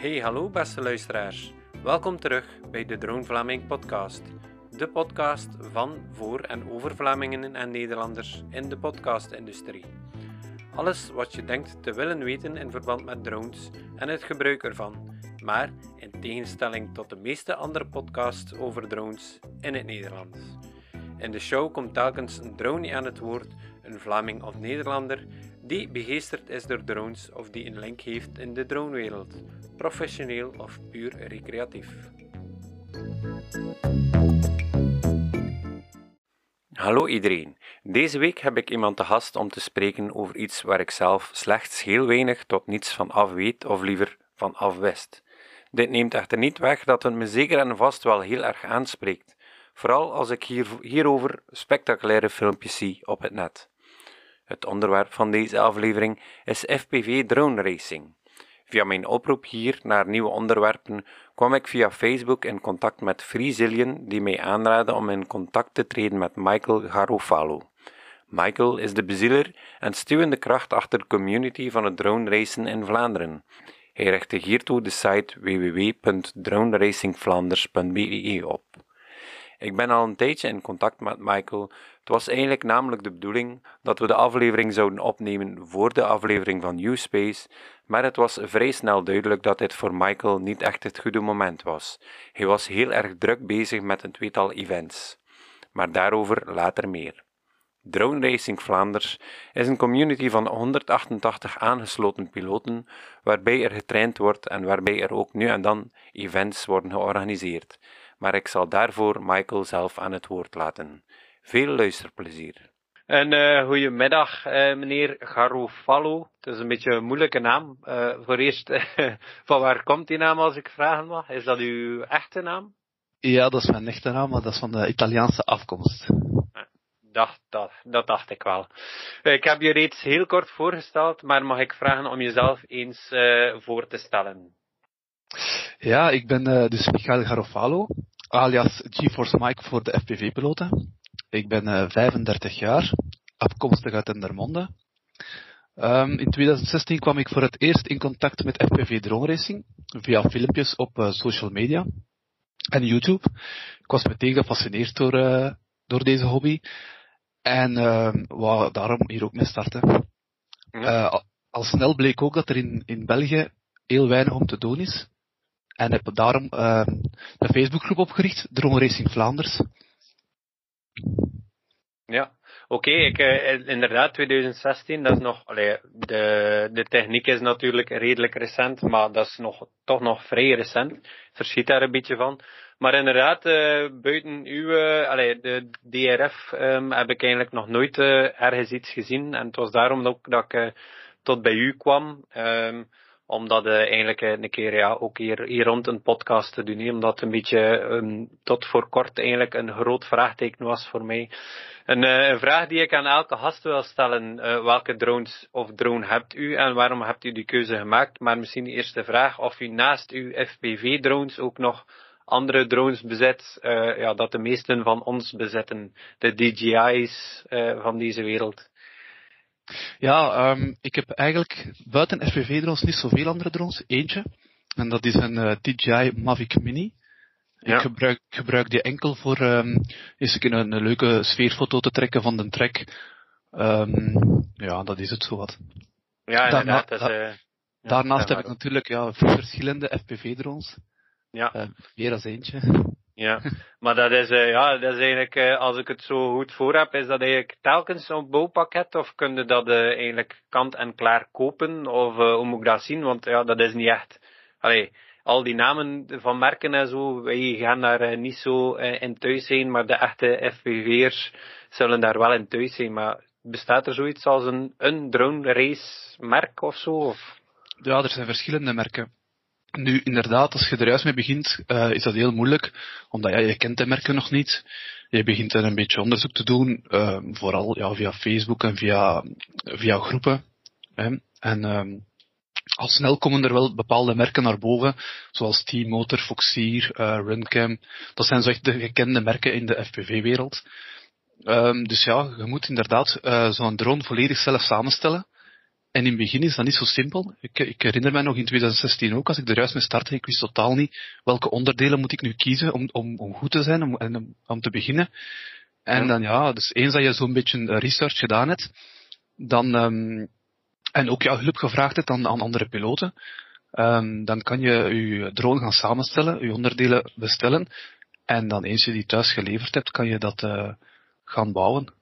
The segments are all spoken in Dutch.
Hey, hallo beste luisteraars. Welkom terug bij de Drone Vlaming podcast. De podcast van, voor en over Vlamingen en Nederlanders in de podcastindustrie. Alles wat je denkt te willen weten in verband met drones en het gebruik ervan, maar in tegenstelling tot de meeste andere podcasts over drones in het Nederlands. In de show komt telkens een drone aan het woord, een Vlaming of Nederlander, die begeesterd is door drones of die een link heeft in de dronewereld, professioneel of puur recreatief. Hallo iedereen. Deze week heb ik iemand te gast om te spreken over iets waar ik zelf slechts heel weinig tot niets van af weet, of liever van af wist. Dit neemt echter niet weg dat het me zeker en vast wel heel erg aanspreekt, vooral als ik hier, hierover spectaculaire filmpjes zie op het net. Het onderwerp van deze aflevering is FPV drone racing. Via mijn oproep hier naar nieuwe onderwerpen kwam ik via Facebook in contact met Freezillion, die mij aanraadde om in contact te treden met Michael Garofalo. Michael is de bezieler en stuwende kracht achter de community van het drone racen in Vlaanderen. Hij richtte hiertoe de site www.droneracingvlaanders.be op. Ik ben al een tijdje in contact met Michael. Het was eigenlijk namelijk de bedoeling dat we de aflevering zouden opnemen voor de aflevering van U-Space, maar het was vrij snel duidelijk dat dit voor Michael niet echt het goede moment was. Hij was heel erg druk bezig met een tweetal events. Maar daarover later meer. Drone Racing Vlaanders is een community van 188 aangesloten piloten, waarbij er getraind wordt en waarbij er ook nu en dan events worden georganiseerd. Maar ik zal daarvoor Michael zelf aan het woord laten. Veel luisterplezier. Een uh, goedemiddag, uh, meneer Garofalo. Het is een beetje een moeilijke naam. Uh, voor eerst, van waar komt die naam als ik vragen mag? Is dat uw echte naam? Ja, dat is mijn echte naam, maar dat is van de Italiaanse afkomst. Dacht, dat, dat dacht ik wel. Ik heb je reeds heel kort voorgesteld, maar mag ik vragen om jezelf eens voor te stellen? Ja, ik ben dus Michael Garofalo, alias GeForce Mike voor de FPV-piloten. Ik ben uh, 35 jaar, afkomstig uit Endermonde. Um, in 2016 kwam ik voor het eerst in contact met FPV drone racing via filmpjes op uh, social media en YouTube. Ik was meteen gefascineerd door, uh, door deze hobby en uh, wou daarom hier ook mee starten. Al snel bleek ook dat er in, in België heel weinig om te doen is. En heb daarom een Facebookgroep opgericht, Drone Racing Vlaanders. Ja, oké, ik uh, inderdaad, 2016, dat is nog, allee, de, de techniek is natuurlijk redelijk recent, maar dat is nog, toch nog vrij recent. Verschiet daar een beetje van. Maar inderdaad, uh, buiten uw, uh, allee, de DRF um, heb ik eigenlijk nog nooit uh, ergens iets gezien. En het was daarom ook dat ik tot bij u kwam. Um, omdat uh, eigenlijk een keer ja, ook hier, hier rond een podcast te doen. Omdat een beetje um, tot voor kort eigenlijk een groot vraagteken was voor mij. Een, uh, een vraag die ik aan elke gast wil stellen. Welke drones of drone hebt u en waarom hebt u die keuze gemaakt? Maar misschien de eerste vraag of u naast uw FPV drones ook nog andere drones bezet, uh, ja, dat de meesten van ons bezetten. De DJI's uh, van deze wereld. Ja, um, ik heb eigenlijk buiten FPV-drones niet zoveel andere drones. Eentje. En dat is een uh, DJI Mavic Mini. Ja. Ik gebruik, gebruik die enkel voor um, eens een, een leuke sfeerfoto te trekken van de trek. Um, ja, dat is het zo wat. Ja, inderdaad. Daarna, da, uh, daarnaast heb ik natuurlijk ja, verschillende FPV-drones. Ja. Uh, meer dan eentje. Ja, maar dat is, uh, ja, dat is eigenlijk, uh, als ik het zo goed voor heb, is dat eigenlijk telkens zo'n bouwpakket of kun je dat uh, eigenlijk kant en klaar kopen? Of hoe moet ik dat zien? Want ja, dat is niet echt. Allee, al die namen van merken en zo, wij gaan daar niet zo in thuis zijn, maar de echte FPV'ers zullen daar wel in thuis zijn. Maar bestaat er zoiets als een, een drone race merk of zo? Of? Ja, er zijn verschillende merken. Nu, inderdaad, als je er juist mee begint, uh, is dat heel moeilijk, omdat ja, je kent de merken nog niet. Je begint er een beetje onderzoek te doen, uh, vooral ja, via Facebook en via, via groepen. En uh, al snel komen er wel bepaalde merken naar boven, zoals T-Motor, Foxier, uh, Runcam. Dat zijn zo echt de gekende merken in de FPV-wereld. Um, dus ja, je moet inderdaad uh, zo'n drone volledig zelf samenstellen. En in het begin is dat niet zo simpel. Ik, ik, herinner me nog in 2016 ook, als ik er juist mee startte, ik wist totaal niet welke onderdelen moet ik nu kiezen om, om, om goed te zijn, om, om, om te beginnen. En dan ja, dus eens dat je zo'n beetje research gedaan hebt, dan, um, en ook jouw hulp gevraagd hebt aan, aan andere piloten, um, dan kan je je drone gaan samenstellen, je onderdelen bestellen, en dan eens je die thuis geleverd hebt, kan je dat uh, gaan bouwen.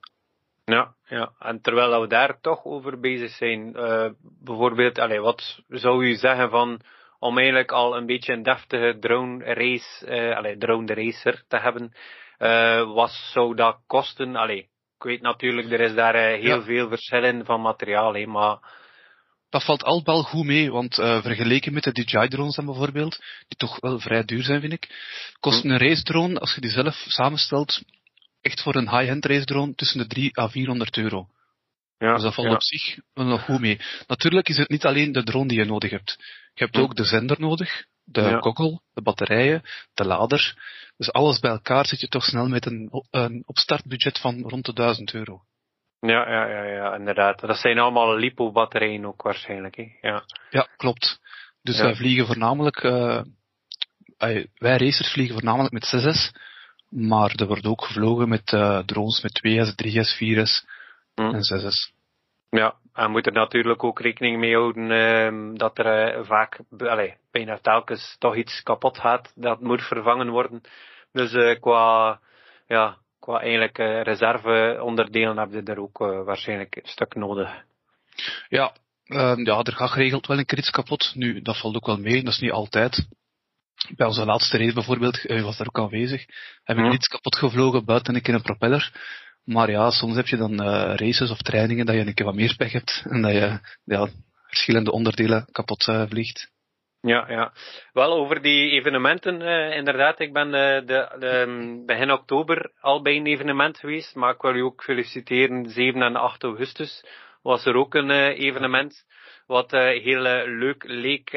Ja, ja, en terwijl we daar toch over bezig zijn, uh, bijvoorbeeld, allez, wat zou u zeggen van om eigenlijk al een beetje een deftige drone race, uh, allez, drone racer te hebben, uh, wat zou dat kosten? Allee, ik weet natuurlijk, er is daar heel ja. veel verschillen van materiaal, hè, maar... Dat valt al wel goed mee, want uh, vergeleken met de DJI-drones dan bijvoorbeeld, die toch wel vrij duur zijn, vind ik, kost hm. een race drone, als je die zelf samenstelt, echt voor een high-end race drone tussen de 3 à 400 euro. Ja, dus dat valt ja. op zich wel nog goed mee. Natuurlijk is het niet alleen de drone die je nodig hebt. Je hebt ook de zender nodig, de ja. goggle, de batterijen, de lader. Dus alles bij elkaar zit je toch snel met een, een opstartbudget van rond de 1000 euro. Ja, ja, ja, ja, inderdaad. Dat zijn allemaal lipo-batterijen ook waarschijnlijk. Hè? Ja. ja, klopt. Dus ja. wij vliegen voornamelijk, uh, wij racers vliegen voornamelijk met 6S, maar er wordt ook gevlogen met uh, drones met 2S, 3S, 4S hm. en 6S. Ja, en moet er natuurlijk ook rekening mee houden uh, dat er uh, vaak, allez, bijna telkens toch iets kapot gaat dat moet vervangen worden. Dus uh, qua, ja, qua eigenlijk reserveonderdelen heb je er ook waarschijnlijk een stuk nodig. Ja, ehm, ja, er gaat geregeld wel een keer iets kapot. Nu, dat valt ook wel mee, dat is niet altijd. Bij onze laatste race bijvoorbeeld, u was daar ook aanwezig, heb ik hm. iets kapot gevlogen buiten een keer een propeller. Maar ja, soms heb je dan uh, races of trainingen dat je een keer wat meer pech hebt en dat je ja, verschillende onderdelen kapot uh, vliegt. Ja, ja. Wel over die evenementen, uh, inderdaad. Ik ben de, de, um, begin oktober al bij een evenement geweest, maar ik wil u ook feliciteren. 7 en 8 augustus was er ook een evenement. Wat heel leuk leek,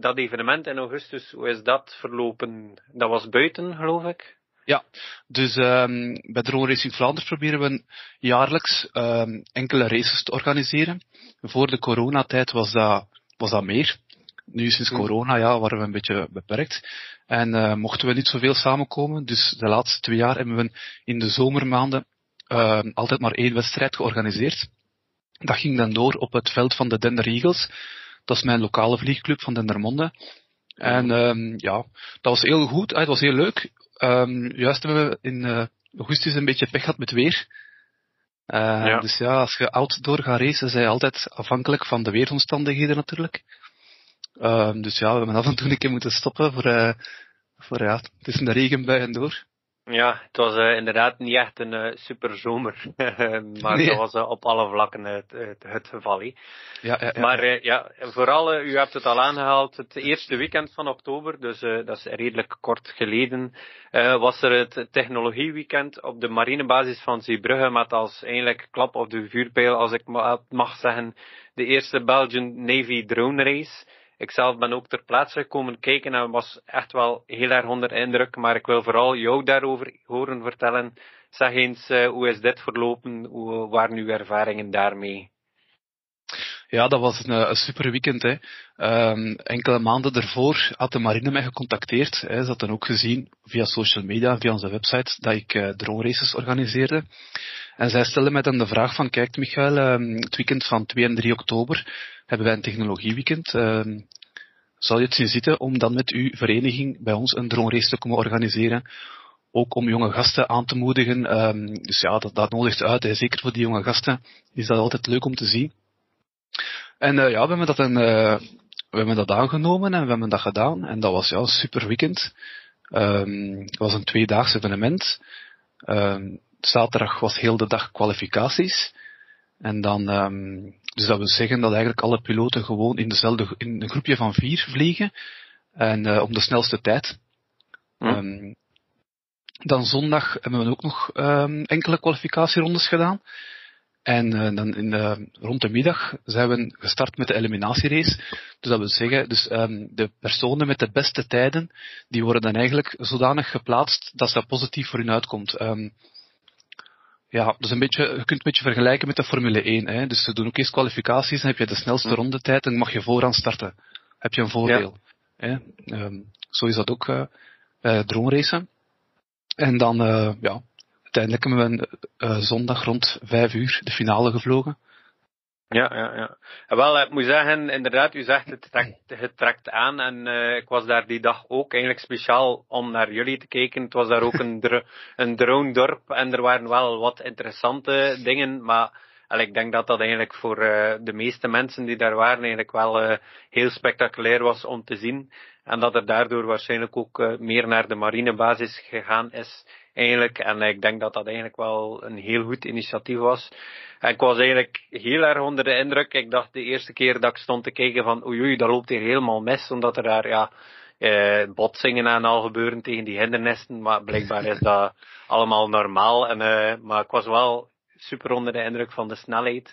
dat evenement in augustus. Hoe is dat verlopen? Dat was buiten, geloof ik. Ja, dus um, bij Drone Racing Vlaanderen proberen we jaarlijks um, enkele races te organiseren. Voor de coronatijd was dat, was dat meer. Nu sinds hmm. corona ja, waren we een beetje beperkt. En uh, mochten we niet zoveel samenkomen. Dus de laatste twee jaar hebben we in de zomermaanden uh, altijd maar één wedstrijd georganiseerd. Dat ging dan door op het veld van de Dender Eagles. Dat is mijn lokale vliegclub van Dendermonde. En um, ja, dat was heel goed. Het was heel leuk. Um, juist hebben we in uh, augustus een beetje pech gehad met weer. Uh, ja. Dus ja, als je outdoor gaat racen, zijn je altijd afhankelijk van de weeromstandigheden natuurlijk. Um, dus ja, we hebben af en toe een keer moeten stoppen voor, uh, voor ja, tussen de regenbuien door. Ja, het was uh, inderdaad niet echt een uh, super zomer, maar nee. dat was uh, op alle vlakken het, het, het geval. Ja, ja, ja, maar ja, vooral, u hebt het al aangehaald, het eerste weekend van oktober, dus dat is redelijk kort geleden, was er het technologieweekend op de marinebasis van Zeebrugge met als eigenlijk klap op de vuurpijl, als ik mag zeggen, de eerste Belgian Navy drone race. Ik zelf ben ook ter plaatse gekomen kijken en was echt wel heel erg onder indruk. Maar ik wil vooral jou daarover horen vertellen. Zeg eens, uh, hoe is dit verlopen? Hoe waren uw ervaringen daarmee? Ja, dat was een, een super weekend. Hè. Um, enkele maanden ervoor had de marine mij gecontacteerd. Hè. Ze hadden ook gezien via social media, via onze website, dat ik uh, drone races organiseerde. En zij stelden mij dan de vraag van, kijk Michael, um, het weekend van 2 en 3 oktober hebben wij een technologieweekend. Uh, zal je het zien zitten om dan met uw vereniging bij ons een drone race te komen organiseren? Ook om jonge gasten aan te moedigen. Um, dus ja, dat, dat nodigt uit. Hè. Zeker voor die jonge gasten is dat altijd leuk om te zien. En uh, ja, we hebben dat, een, uh, we hebben dat aangenomen en we hebben dat gedaan. En dat was ja, een super weekend. Het was een tweedaags evenement. Zaterdag was heel de dag kwalificaties. En dan, um, dus dat wil zeggen dat eigenlijk alle piloten gewoon in dezelfde, in een groepje van vier vliegen. En uh, om de snelste tijd. Hm. Um, dan zondag hebben we ook nog um, enkele kwalificatierondes gedaan. En uh, dan in de, rond de middag zijn we gestart met de eliminatierace. Dus dat wil zeggen, dus um, de personen met de beste tijden, die worden dan eigenlijk zodanig geplaatst dat dat positief voor hun uitkomt. Um, Ja, dus een beetje, je kunt een beetje vergelijken met de Formule 1. Hè. Dus ze doen ook eerst kwalificaties, dan heb je de snelste rondetijd en mag je vooraan starten. Heb je een voordeel. Hè. Um, zo is dat ook uh, bij droomracen. En dan, uh, ja, uiteindelijk hebben we uh, zondag rond vijf uur de finale gevlogen. Ja, ja, ja. Wel, ik moet zeggen, inderdaad, u zegt het trekt, het trekt aan. En uh, ik was daar die dag ook eigenlijk speciaal om naar jullie te kijken. Het was daar ook een, dr een drone dorp en er waren wel wat interessante dingen. Maar al, ik denk dat dat eigenlijk voor uh, de meeste mensen die daar waren eigenlijk wel heel spectaculair was om te zien. En dat er daardoor waarschijnlijk ook meer naar de marinebasis gegaan is eigenlijk. En ik denk dat dat eigenlijk wel een heel goed initiatief was. En ik was eigenlijk heel erg onder de indruk. Ik dacht de eerste keer dat ik stond te kijken van oei oei, dat loopt hier helemaal mis. Omdat er daar ja, eh, botsingen en al gebeuren tegen die hindernissen. Maar blijkbaar is dat allemaal normaal. En, eh, maar ik was wel super onder de indruk van de snelheid.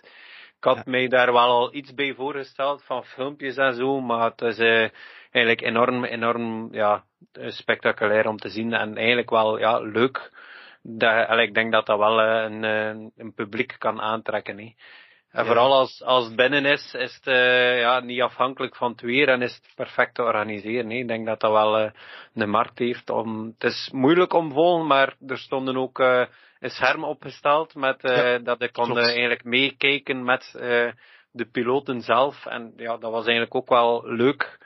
Ik had mij daar wel al iets bij voorgesteld van filmpjes en zo. Maar het is eh, eigenlijk enorm, enorm ja, spectaculair om te zien. En eigenlijk wel ja, leuk dat, ik denk dat dat wel eh, een, een, een publiek kan aantrekken. Hè. En vooral als, als het binnen is, is het uh, ja, niet afhankelijk van het weer en is het perfect te organiseren. Hè. Ik denk dat dat wel uh, een markt heeft. Om, het is moeilijk om vol, maar er stonden ook uh, een scherm opgesteld met, ja, dat ik kon eigenlijk meekijken met de piloten zelf. En ja, dat was eigenlijk ook wel leuk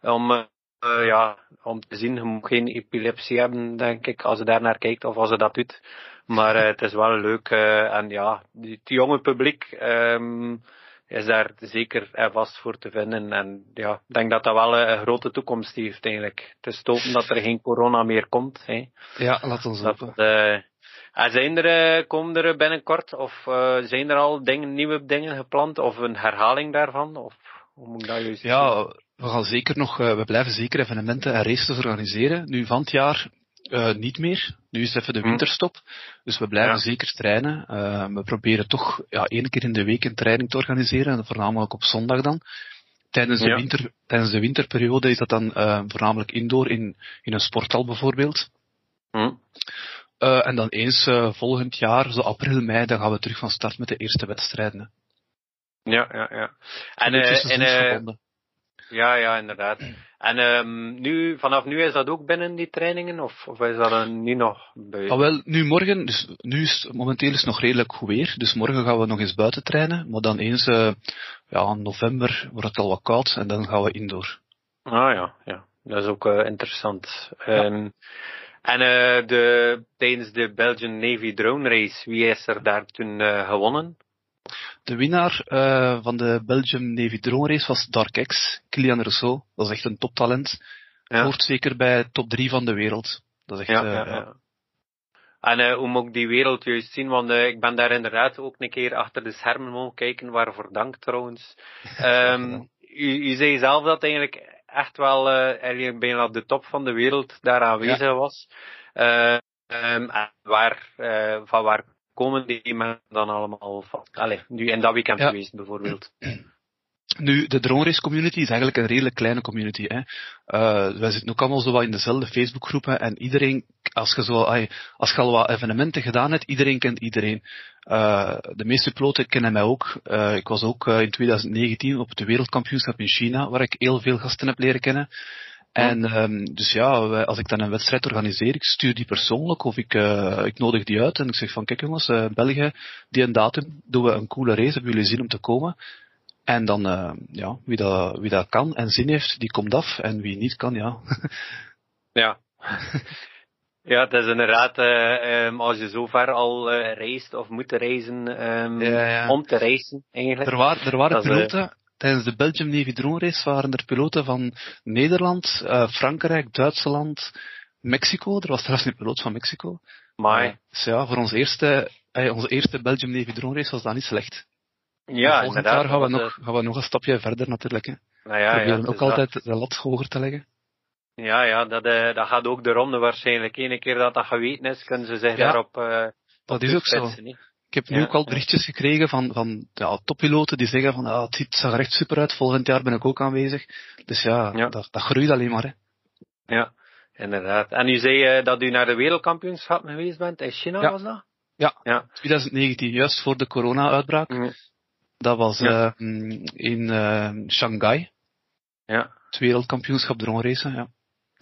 om uh, ja, om te zien, je moet geen epilepsie hebben, denk ik, als je daar naar kijkt of als je dat doet. Maar uh, het is wel leuk. Uh, en ja, het jonge publiek um, is daar zeker en vast voor te vinden. En ja, ik denk dat dat wel een grote toekomst heeft eigenlijk. Het is topen dat er geen corona meer komt. Hè. Ja, laat ons hopen. En zijn er, komen er binnenkort, of zijn er al dingen, nieuwe dingen gepland, of een herhaling daarvan? Of hoe moet ik dat juist Ja, we gaan zeker nog, uh, we blijven zeker evenementen en races organiseren. Nu van het jaar uh, niet meer. Nu is even de hm. winterstop. Dus we blijven ja. zeker trainen. Uh, we proberen toch ja, één keer in de week een training te organiseren. En voornamelijk op zondag dan. Tijdens de, ja. winter, tijdens de winterperiode is dat dan voornamelijk indoor in, in een sporthal bijvoorbeeld. Hm. en dan eens volgend jaar, zo april, mei, dan gaan we terug van start met de eerste wedstrijden. Ja, ja, ja. En, en, ja, ja, inderdaad. En um, nu, vanaf nu is dat ook binnen die trainingen, of, of is dat nu nog buiten? Ah, wel, nu morgen, dus nu is momenteel is het nog redelijk goed weer, dus morgen gaan we nog eens buiten trainen, maar dan eens, uh, ja, in november wordt het al wat koud en dan gaan we indoor. Ah ja, ja, dat is ook uh, interessant. Ja. Um, en uh, de, tijdens de Belgian Navy Drone Race, wie is er daar toen gewonnen? De winnaar uh, van de Belgium Navy Drone Race was Dark X, Kilian Rousseau. Dat is echt een toptalent. Ja. Hoort zeker bij top 3 van de wereld. Dat is echt, ja, uh, ja, ja. En uh, hoe moet ik die wereld juist zien? Want uh, ik ben daar inderdaad ook een keer achter de schermen mogen kijken, waarvoor dank trouwens. Um, u, u zei zelf dat eigenlijk echt wel eigenlijk bijna op de top van de wereld daar aanwezig was. Um, waar, uh, van waar komen die mensen dan allemaal van? Allee, nu in dat weekend ja. geweest bijvoorbeeld. Nu, de drone race community is eigenlijk een redelijk kleine community. Hè. Uh, wij zitten ook allemaal zo wat in dezelfde Facebookgroepen en iedereen, als je, zo, als je al wat evenementen gedaan hebt, iedereen kent iedereen. Uh, de meeste piloten kennen mij ook. Uh, ik was ook in 2019 op het wereldkampioenschap in China, waar ik heel veel gasten heb leren kennen. En um, dus ja, als ik dan een wedstrijd organiseer, ik stuur die persoonlijk of ik, uh, ik nodig die uit en ik zeg van kijk jongens, uh, België, die en datum doen we een coole race, hebben jullie zin om te komen? En dan, uh, ja, wie dat, wie dat kan en zin heeft, die komt af en wie niet kan, ja. ja. Ja, het is inderdaad, uh, um, als je zo ver al uh, reist of moet reizen um, ja, ja. om te reizen eigenlijk. Er, waren er waren piloten, Tijdens de Belgium Navy Drone Race waren er piloten van Nederland, uh, Frankrijk, Duitsland, Mexico. Er was trouwens een piloot van Mexico. Maar. Uh, dus ja, voor onze eerste, uh, onze eerste Belgium Navy Drone Race was dat niet slecht. Ja, volgend inderdaad. jaar gaan we, nog, gaan we nog een stapje verder natuurlijk. Hè. Nou ja, we proberen ook altijd dat. de lat hoger te leggen. Ja, ja, dat, uh, dat gaat ook de ronde waarschijnlijk. Eén keer dat dat geweten is, kunnen ze zich ja, daarop uh, Dat is ook zo. Niet? Ik heb nu ja, ook al berichtjes gekregen van, van ja, toppiloten die zeggen van ah, het zag er echt super uit, volgend jaar ben ik ook aanwezig. Dus ja, ja. Dat, dat groeit alleen maar. Hè. Ja, inderdaad. En u zei uh, dat u naar de wereldkampioenschap geweest bent, in China was dat? Ja, Ja. 2019, juist voor de corona-uitbraak. Mm, Dat was eh, mm, in eh, Shanghai, Ja. het wereldkampioenschap drongracen. Ja.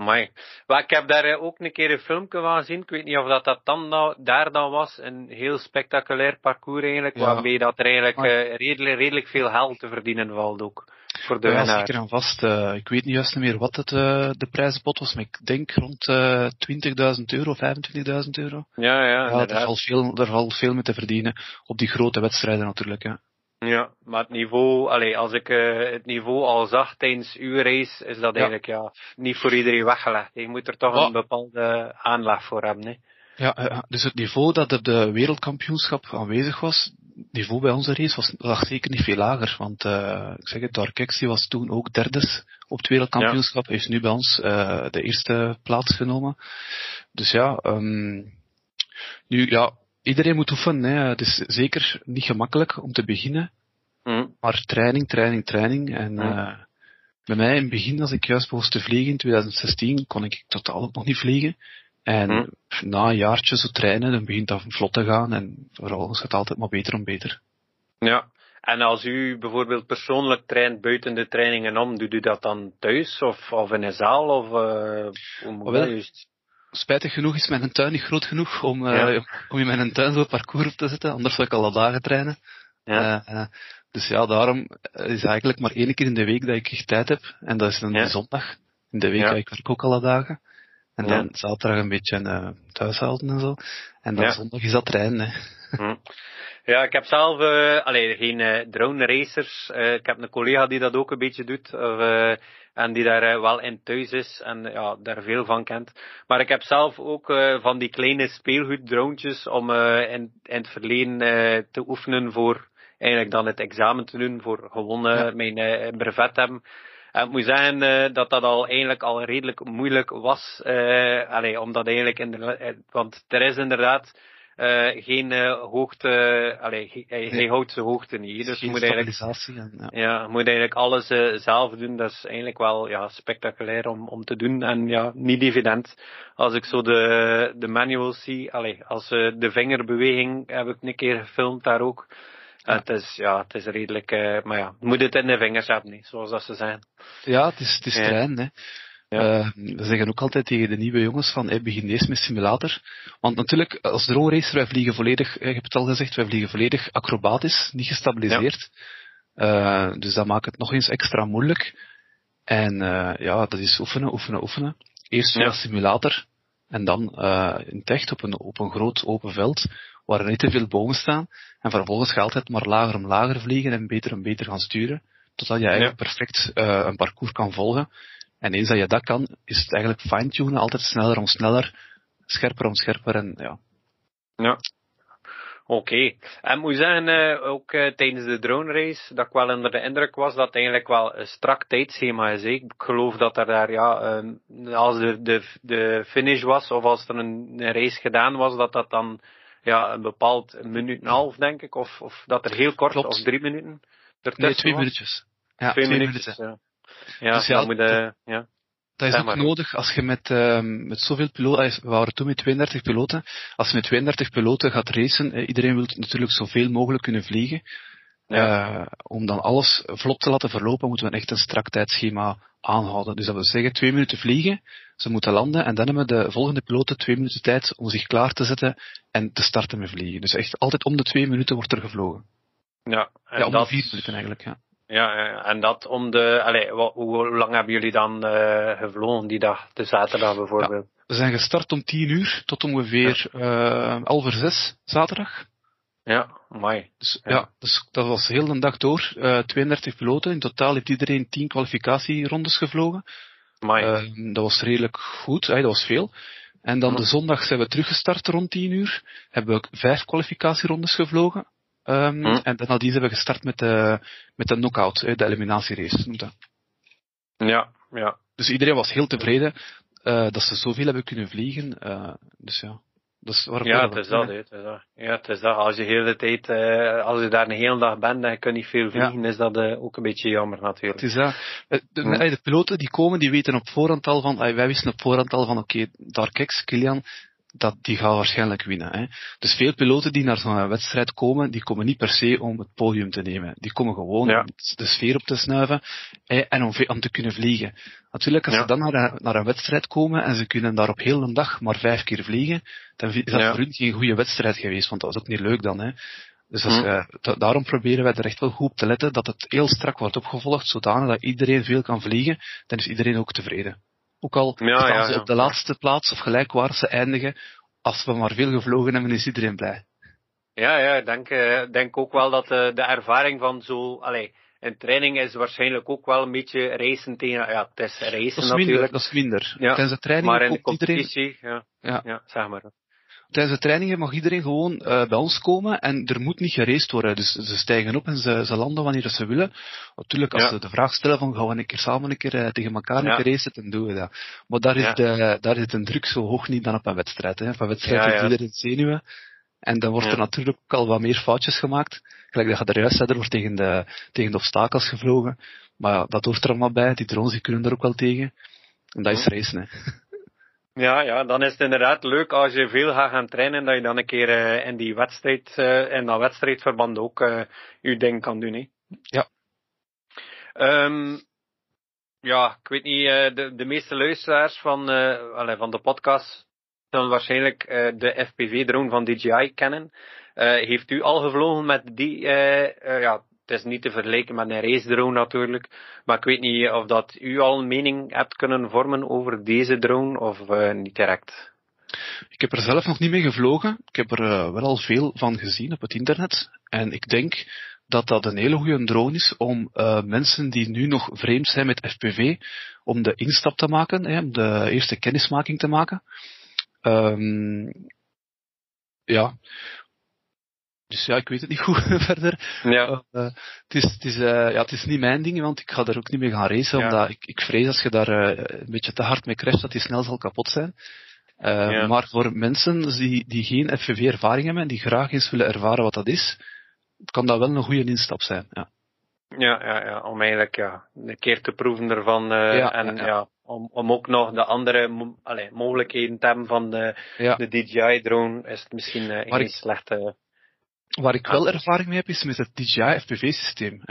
Amai. Maar ik heb daar eh, ook een keer een filmpje van gezien. Ik weet niet of dat, dat dan nou, daar dan was. Een heel spectaculair parcours eigenlijk. Ja. Waarmee dat er eigenlijk eh, redelijk, redelijk veel geld te verdienen valt ook. Voor de Ja, winnaar. zeker en vast. eh, ik weet niet juist meer wat het, de prijzenpot was, maar ik denk rond eh 20.000 euro, 25.000 euro. Ja, ja, Ja, daar valt veel, daar valt veel mee te verdienen. Op die grote wedstrijden natuurlijk. Ja, maar het niveau, allee, als ik eh, het niveau al zag tijdens uw race, is dat Ja. eigenlijk ja, niet voor iedereen weggelegd. Je moet er toch een bepaalde aanleg voor hebben. Hè. Ja, eh, dus het niveau dat op de wereldkampioenschap aanwezig was, het niveau bij onze race was, lag zeker niet veel lager. Want eh, ik zeg het, Darkex die was toen ook derdes op het wereldkampioenschap, heeft nu bij ons eh, de eerste plaats genomen. Dus ja, ehm, nu ja, iedereen moet oefenen. Hè. Het is zeker niet gemakkelijk om te beginnen, Hm. maar training, training, training. En Ja. eh, bij mij in het begin, als ik juist begon te vliegen in 2016, kon ik totaal ook nog niet vliegen. En Hm. na een jaartje zo trainen, dan begint dat vlot te gaan en vooral gaat het altijd maar beter en beter. Ja. En als u bijvoorbeeld persoonlijk traint buiten de trainingen om, doet u dat dan thuis of, of in een zaal? Of, eh hoe moet wel. dat juist? Spijtig genoeg is mijn tuin niet groot genoeg om, eh, om in mijn tuin zo'n parcours op te zetten, anders zou ik alle dagen trainen. Ja. Eh, eh, dus ja, daarom is eigenlijk maar één keer in de week dat ik echt tijd heb, en dat is een Ja. zondag. In de week, ja. ik werk ook alle dagen. En dan zaterdag een beetje eh thuis houden en zo. En dan zondag is dat trainen. Hè. Hm. Ja, ik heb zelf, allee, geen drone racers. Ik heb een collega die dat ook een beetje doet. Of, en die daar eh, wel in thuis is en ja, daar veel van kent. Maar ik heb zelf ook eh, van die kleine speelgoeddroontjes om eh, in, in het verleden te oefenen voor eigenlijk dan het examen te doen voor gewoon Ja. mijn brevet hebben. En ik moet zeggen dat dat al eigenlijk al redelijk moeilijk was. eh allee, omdat eigenlijk in de, want er is inderdaad eh, geen eh, hoogte, allee, hij, hij Nee. houdt zijn hoogte niet. Dus moet eigenlijk, ja. moet eigenlijk alles eh, zelf doen. Dat is eigenlijk wel ja, spectaculair om, om te doen. En ja, niet evident. Als ik zo de, de manuals zie, allee, als eh, de vingerbeweging heb ik een keer gefilmd daar ook. Ja. Het is, ja, het is redelijk, eh, maar ja, moet het in de vingers hebben, niet, zoals dat ze zijn. Ja, het is, het is trainen. Hè. Ja. Eh, we zeggen ook altijd tegen de nieuwe jongens van, hey, begin eerst met simulator. Want natuurlijk, als drone racer, wij vliegen volledig, eh, je hebt het al gezegd, wij vliegen volledig acrobatisch, niet gestabiliseerd. Eh, dus dat maakt het nog eens extra moeilijk. En eh, ja, dat is oefenen, oefenen, oefenen. Eerst via Ja. simulator, en dan eh, in het echt op een, op een groot open veld, waar er niet te veel bomen staan. En vervolgens ga je altijd maar lager en lager vliegen en beter en beter gaan sturen. Totdat je eigenlijk perfect eh, een parcours kan volgen. En eens dat je dat kan, is het eigenlijk fine-tunen, altijd sneller om sneller, scherper om scherper en ja. Ja. Oké. En moet zeggen, eh, ook eh, tijdens de drone race, dat ik wel onder de indruk was dat het eigenlijk wel een strak tijdschema is. hè. Ik geloof dat er daar, ja, ehm, als de, de, de finish was, of als er een, een race gedaan was, dat dat dan, ja, een bepaald minuut en een half, denk ik, of, of dat er heel kort, Klopt. of drie minuten ertussen Nee, twee was. minuutjes. Ja, Twee, twee, minuutjes, minuten. ja. Ja, Dus ja, moet je, ja. Dat is ook maar. nodig als je met, ehm met zoveel piloten, we waren toen met 32 piloten, als je met 32 piloten gaat racen, eh, iedereen wil natuurlijk zoveel mogelijk kunnen vliegen. Ja. Eh, om dan alles vlot te laten verlopen, moeten we echt een strak tijdschema aanhouden. Dus dat wil zeggen, twee minuten vliegen, ze moeten landen, en dan hebben de volgende piloten twee minuten tijd om zich klaar te zetten en te starten met vliegen. Dus echt altijd om de twee minuten wordt er gevlogen. Ja, en ja, om dat, de vier minuten eigenlijk, ja. Ja, ja, en dat om de, allee, wa- hoe lang hebben jullie dan eh gevlogen die dag, de zaterdag bijvoorbeeld? We zijn gestart om 10 uur tot ongeveer eh half zes zaterdag. Ja, mooi. Dus, Ja. ja. dus dat was heel de dag door. eh 32 piloten. In totaal heeft iedereen 10 kwalificatierondes gevlogen. Mooi. Eh, dat was redelijk goed, hè, dat was veel. En dan Ja. de zondag zijn we teruggestart rond 10 uur. Hebben we vijf kwalificatierondes gevlogen. Ja. En dan nadien zijn we gestart met de, met de knockout, de eliminatierace. noemt dat. ja, ja. Dus iedereen was heel tevreden eh, dat ze zoveel hebben kunnen vliegen. eh, dus ja, dat is Ja, het is dat, het is dat. Ja, het is dat. Als je de hele tijd, eh, als je daar een hele dag bent en je kunt niet veel vliegen, is dat ook een beetje jammer natuurlijk. Het is dat. De, eh, de piloten die komen, die weten op voorhand al van, wij wisten op voorhand al van, oké, Dark X, Kilian, dat die gaan waarschijnlijk winnen. Hè. Dus veel piloten die naar zo'n wedstrijd komen, die komen niet per se om het podium te nemen. Die komen gewoon Ja. om de sfeer op te snuiven hè, en om, te kunnen vliegen. Natuurlijk, als Ja. ze dan naar een, naar een wedstrijd komen en ze kunnen daar op heel een dag maar vijf keer vliegen, dan is dat Ja. voor hun geen goede wedstrijd geweest, want dat was ook niet leuk dan. Hè. Dus als, Hm. eh, da- daarom proberen wij er echt wel goed op te letten dat het heel strak wordt opgevolgd, zodanig dat iedereen veel kan vliegen, dan is iedereen ook tevreden. Ook al Ja, staan ja, ze ja. op de laatste plaats of gelijkwaardig ze eindigen, als we maar veel gevlogen hebben, is iedereen blij. Ja, ja, ik denk, eh, denk ook wel dat eh, de ervaring van zo, allee, een training is waarschijnlijk ook wel een beetje racen tegen, ja, het is racen Dat is minder. natuurlijk. Dat is minder. Ja, Tijdens de training Maar in de iedereen, competitie, ja, Ja. ja, zeg maar. Tijdens de trainingen mag iedereen gewoon eh, bij ons komen en er moet niet geraced worden. Dus ze stijgen op en ze, ze landen wanneer ze willen. Natuurlijk, als Ja. ze de vraag stellen van gaan we een keer samen een keer eh, tegen elkaar Ja. een keer racen, dan doen we dat. Maar daar is, Ja. de, daar is de druk zo hoog niet dan op een wedstrijd. Hè. Op een wedstrijd ja. iedereen zenuwen. En dan wordt er natuurlijk ook al wat meer foutjes gemaakt. Gelijk dat je er juist zei, er wordt tegen de, tegen de obstakels gevlogen. Maar dat hoort er allemaal bij. Die drones die kunnen er ook wel tegen. En dat is racen. Hè. Ja, ja, dan is het inderdaad leuk als je veel gaat gaan trainen, dat je dan een keer eh, in die wedstrijd, eh, in dat wedstrijdverband ook eh je ding kan doen. Hè. Ja. Ehm, ja, ik weet niet, de, de meeste luisteraars van, allee, van de podcast zullen waarschijnlijk de FPV-drone van DJI kennen. Heeft u al gevlogen met die, ja, het is niet te vergelijken met een race drone natuurlijk, maar ik weet niet of dat u al een mening hebt kunnen vormen over deze drone of eh, niet direct. Ik heb er zelf nog niet mee gevlogen. Ik heb er eh, wel al veel van gezien op het internet. En ik denk dat dat een hele goede drone is om eh, mensen die nu nog vreemd zijn met FPV, om de instap te maken, hè, om de eerste kennismaking te maken. Ehm, ja. Dus ja, ik weet het niet goed verder. Ja, Eh, het, is, het, is, eh, ja, het is niet mijn ding, want ik ga er ook niet mee gaan racen, Ja. omdat ik, ik vrees als je daar eh, een beetje te hard mee crasht, dat die snel zal kapot zijn. Ja. Maar voor mensen die, die geen FPV-ervaring hebben en die graag eens willen ervaren wat dat is, kan dat wel een goede instap zijn. Ja. ja, ja, ja, om eigenlijk ja, een keer te proeven ervan en ja, om, om ook nog de andere mo- allee, mogelijkheden te hebben van de, de DJI-drone is het misschien geen slechte... Waar ik wel ervaring mee heb, is met het DJI FPV-systeem.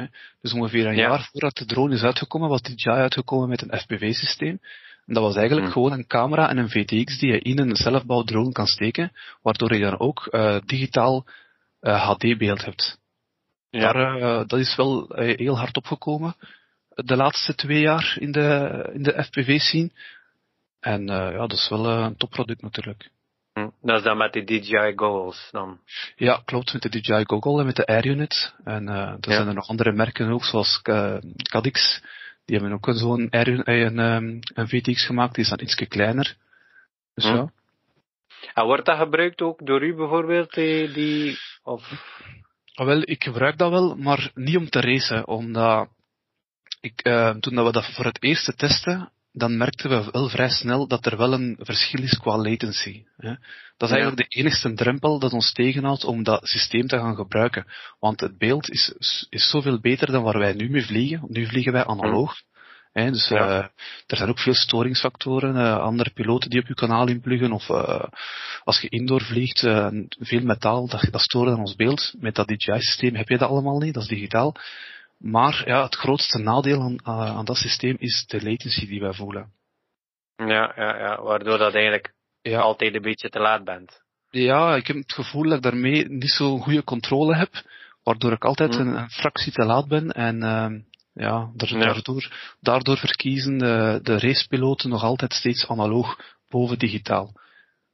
Dus ongeveer een Ja. jaar voordat de drone is uitgekomen, was DJI uitgekomen met een FPV-systeem. En dat was eigenlijk Hmm. gewoon een camera en een VTX die je in een zelfbouwd drone kan steken, waardoor je dan ook eh, digitaal eh, HD-beeld hebt. Ja, Daar, eh, dat is wel eh, heel hard opgekomen de laatste twee jaar in de, in de FPV-scene. En eh, ja, dat is wel eh, een topproduct natuurlijk. Hm. dat is dan met die DJI goggles dan. Ja, klopt, met de DJI Goggle en met de Air Unit. En eh er Ja. zijn er nog andere merken ook, zoals uh, Cadix. Die hebben ook zo'n Air, eh, een, ehm, een VTX gemaakt, die is dan ietsje kleiner. Dus Hm. ja. En wordt dat gebruikt ook door u bijvoorbeeld, die, die of... Ah, wel, ik gebruik dat wel, maar niet om te racen, omdat ik, eh, toen dat we dat voor het eerst testen, dan merkten we wel vrij snel dat er wel een verschil is qua latency. Hè. Dat is Ja. eigenlijk de enigste drempel dat ons tegenhoudt om dat systeem te gaan gebruiken. Want het beeld is, is zoveel beter dan waar wij nu mee vliegen. Nu vliegen wij analoog. Hè, dus Ja. eh, er zijn ook veel storingsfactoren, eh, andere piloten die op je kanaal inpluggen, of eh, als je indoor vliegt, veel metaal, dat, dat stoort aan ons beeld. Met dat DJI-systeem heb je dat allemaal niet, dat is digitaal. Maar ja, het grootste nadeel aan, eh, aan dat systeem is de latency die wij voelen. Ja, ja, ja, waardoor dat eigenlijk Ja, altijd een beetje te laat bent. ja, ik heb het gevoel dat ik daarmee niet zo'n goede controle heb, waardoor ik altijd Hm. een, een fractie te laat ben. En ehm, ja, daar- Ja. Daardoor, daardoor verkiezen de, de racepiloten nog altijd steeds analoog boven digitaal.